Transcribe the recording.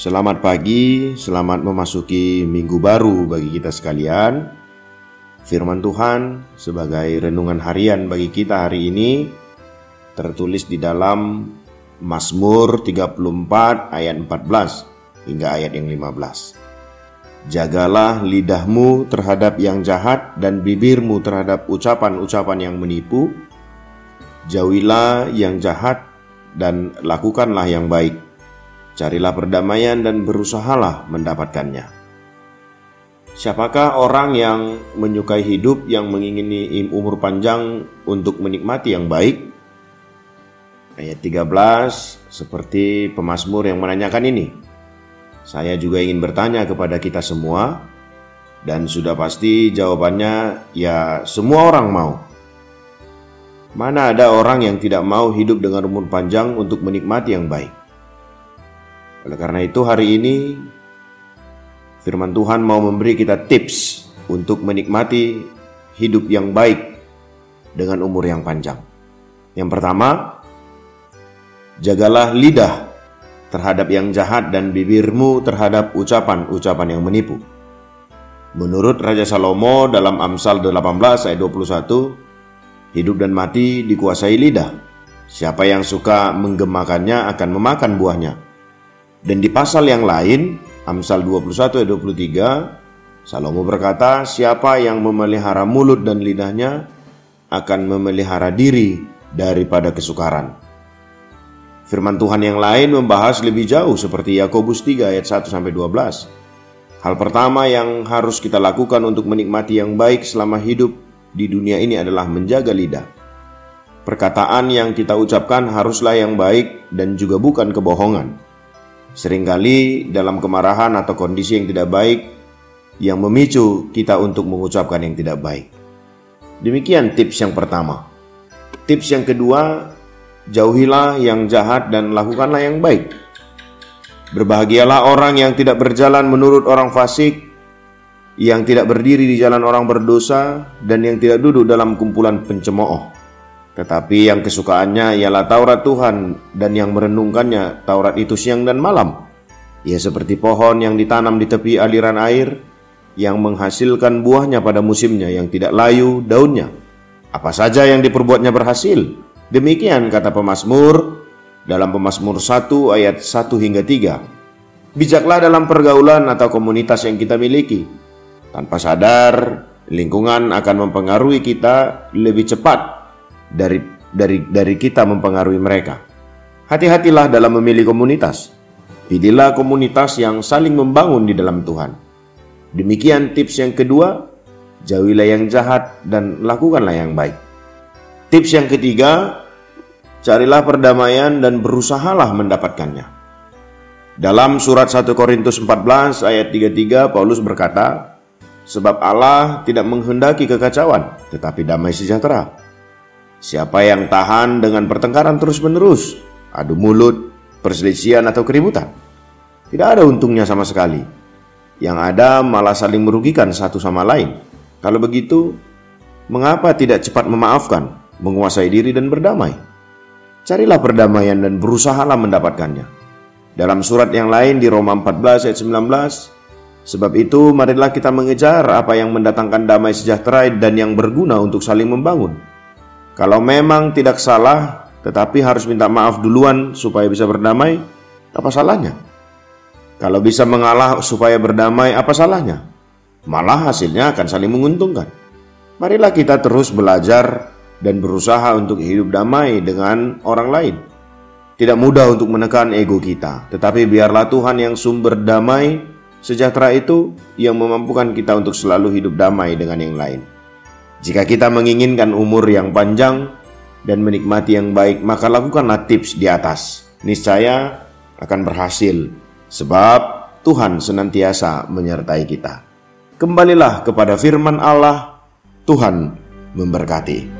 Selamat pagi, selamat memasuki minggu baru bagi kita sekalian. Firman Tuhan sebagai renungan harian bagi kita hari ini tertulis di dalam Mazmur 34 ayat 14 hingga ayat yang 15. Jagalah lidahmu terhadap yang jahat dan bibirmu terhadap ucapan-ucapan yang menipu. Jauhilah yang jahat dan lakukanlah yang baik Carilah perdamaian dan berusahalah mendapatkannya. Siapakah orang yang menyukai hidup yang mengingini umur panjang untuk menikmati yang baik? Ayat 13 seperti pemazmur yang menanyakan ini. Saya juga ingin bertanya kepada kita semua dan sudah pasti jawabannya ya semua orang mau. Mana ada orang yang tidak mau hidup dengan umur panjang untuk menikmati yang baik? Oleh karena itu hari ini firman Tuhan mau memberi kita tips untuk menikmati hidup yang baik dengan umur yang panjang. Yang pertama, jagalah lidah terhadap yang jahat dan bibirmu terhadap ucapan-ucapan yang menipu. Menurut Raja Salomo dalam Amsal 18 ayat 21, hidup dan mati dikuasai lidah. Siapa yang suka menggemakannya akan memakan buahnya. Dan di pasal yang lain, Amsal 21 ayat 23, Salomo berkata, siapa yang memelihara mulut dan lidahnya akan memelihara diri daripada kesukaran. Firman Tuhan yang lain membahas lebih jauh seperti Yakobus 3 ayat 1 sampai 12. Hal pertama yang harus kita lakukan untuk menikmati yang baik selama hidup di dunia ini adalah menjaga lidah. Perkataan yang kita ucapkan haruslah yang baik dan juga bukan kebohongan. Seringkali dalam kemarahan atau kondisi yang tidak baik yang memicu kita untuk mengucapkan yang tidak baik. Demikian tips yang pertama. Tips yang kedua, jauhilah yang jahat dan lakukanlah yang baik. Berbahagialah orang yang tidak berjalan menurut orang fasik, yang tidak berdiri di jalan orang berdosa, dan yang tidak duduk dalam kumpulan pencemooh tetapi yang kesukaannya ialah Taurat Tuhan dan yang merenungkannya Taurat itu siang dan malam. Ia seperti pohon yang ditanam di tepi aliran air yang menghasilkan buahnya pada musimnya yang tidak layu daunnya. Apa saja yang diperbuatnya berhasil. Demikian kata pemazmur dalam pemazmur 1 ayat 1 hingga 3. Bijaklah dalam pergaulan atau komunitas yang kita miliki. Tanpa sadar, lingkungan akan mempengaruhi kita lebih cepat dari dari dari kita mempengaruhi mereka. Hati-hatilah dalam memilih komunitas. Pilihlah komunitas yang saling membangun di dalam Tuhan. Demikian tips yang kedua, jauhilah yang jahat dan lakukanlah yang baik. Tips yang ketiga, carilah perdamaian dan berusahalah mendapatkannya. Dalam surat 1 Korintus 14 ayat 33 Paulus berkata, Sebab Allah tidak menghendaki kekacauan, tetapi damai sejahtera Siapa yang tahan dengan pertengkaran terus-menerus, adu mulut, perselisihan atau keributan? Tidak ada untungnya sama sekali. Yang ada malah saling merugikan satu sama lain. Kalau begitu, mengapa tidak cepat memaafkan, menguasai diri dan berdamai? Carilah perdamaian dan berusahalah mendapatkannya. Dalam surat yang lain di Roma 14 ayat 19, sebab itu marilah kita mengejar apa yang mendatangkan damai sejahtera dan yang berguna untuk saling membangun kalau memang tidak salah, tetapi harus minta maaf duluan supaya bisa berdamai, apa salahnya? Kalau bisa mengalah supaya berdamai, apa salahnya? Malah hasilnya akan saling menguntungkan. Marilah kita terus belajar dan berusaha untuk hidup damai dengan orang lain. Tidak mudah untuk menekan ego kita, tetapi biarlah Tuhan yang sumber damai sejahtera itu yang memampukan kita untuk selalu hidup damai dengan yang lain. Jika kita menginginkan umur yang panjang dan menikmati yang baik, maka lakukanlah tips di atas. Niscaya akan berhasil, sebab Tuhan senantiasa menyertai kita. Kembalilah kepada firman Allah, Tuhan memberkati.